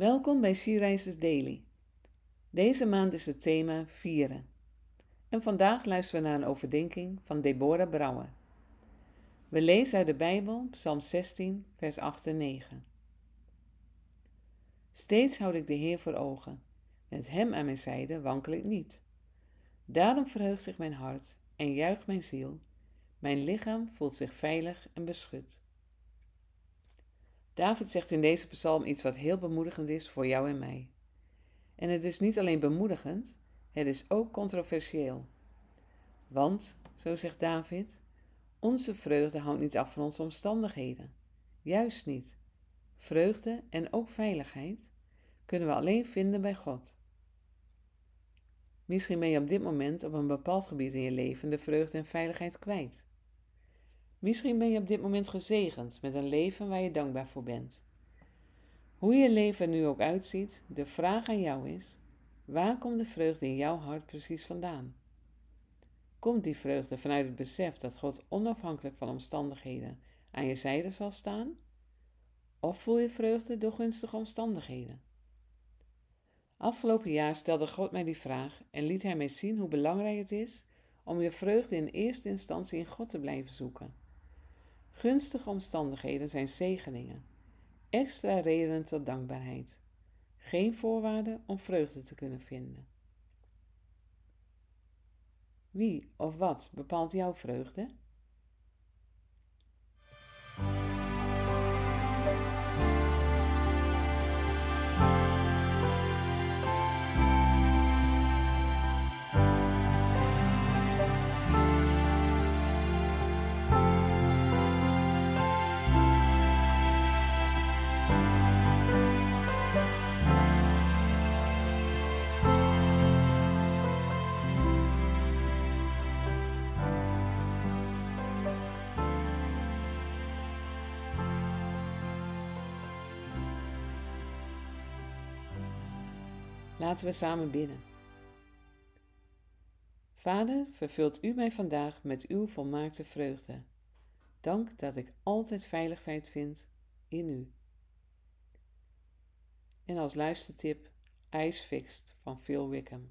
Welkom bij Sierreizers Daily. Deze maand is het thema vieren. En vandaag luisteren we naar een overdenking van Deborah Brouwer. We lezen uit de Bijbel, Psalm 16, vers 8 en 9. Steeds houd ik de Heer voor ogen. Met Hem aan mijn zijde wankel ik niet. Daarom verheugt zich mijn hart en juicht mijn ziel. Mijn lichaam voelt zich veilig en beschut. David zegt in deze psalm iets wat heel bemoedigend is voor jou en mij. En het is niet alleen bemoedigend, het is ook controversieel. Want, zo zegt David, onze vreugde hangt niet af van onze omstandigheden. Juist niet. Vreugde en ook veiligheid kunnen we alleen vinden bij God. Misschien ben je op dit moment op een bepaald gebied in je leven de vreugde en veiligheid kwijt. Misschien ben je op dit moment gezegend met een leven waar je dankbaar voor bent. Hoe je leven nu ook uitziet, de vraag aan jou is: waar komt de vreugde in jouw hart precies vandaan? Komt die vreugde vanuit het besef dat God onafhankelijk van omstandigheden aan je zijde zal staan? Of voel je vreugde door gunstige omstandigheden? Afgelopen jaar stelde God mij die vraag en liet Hij mij zien hoe belangrijk het is om je vreugde in eerste instantie in God te blijven zoeken. Gunstige omstandigheden zijn zegeningen, extra redenen tot dankbaarheid, geen voorwaarden om vreugde te kunnen vinden. Wie of wat bepaalt jouw vreugde? Laten we samen bidden. Vader, vervult u mij vandaag met uw volmaakte vreugde. Dank dat ik altijd veiligheid vind in u. En als luistertip Ice Fixed van Phil Wickham.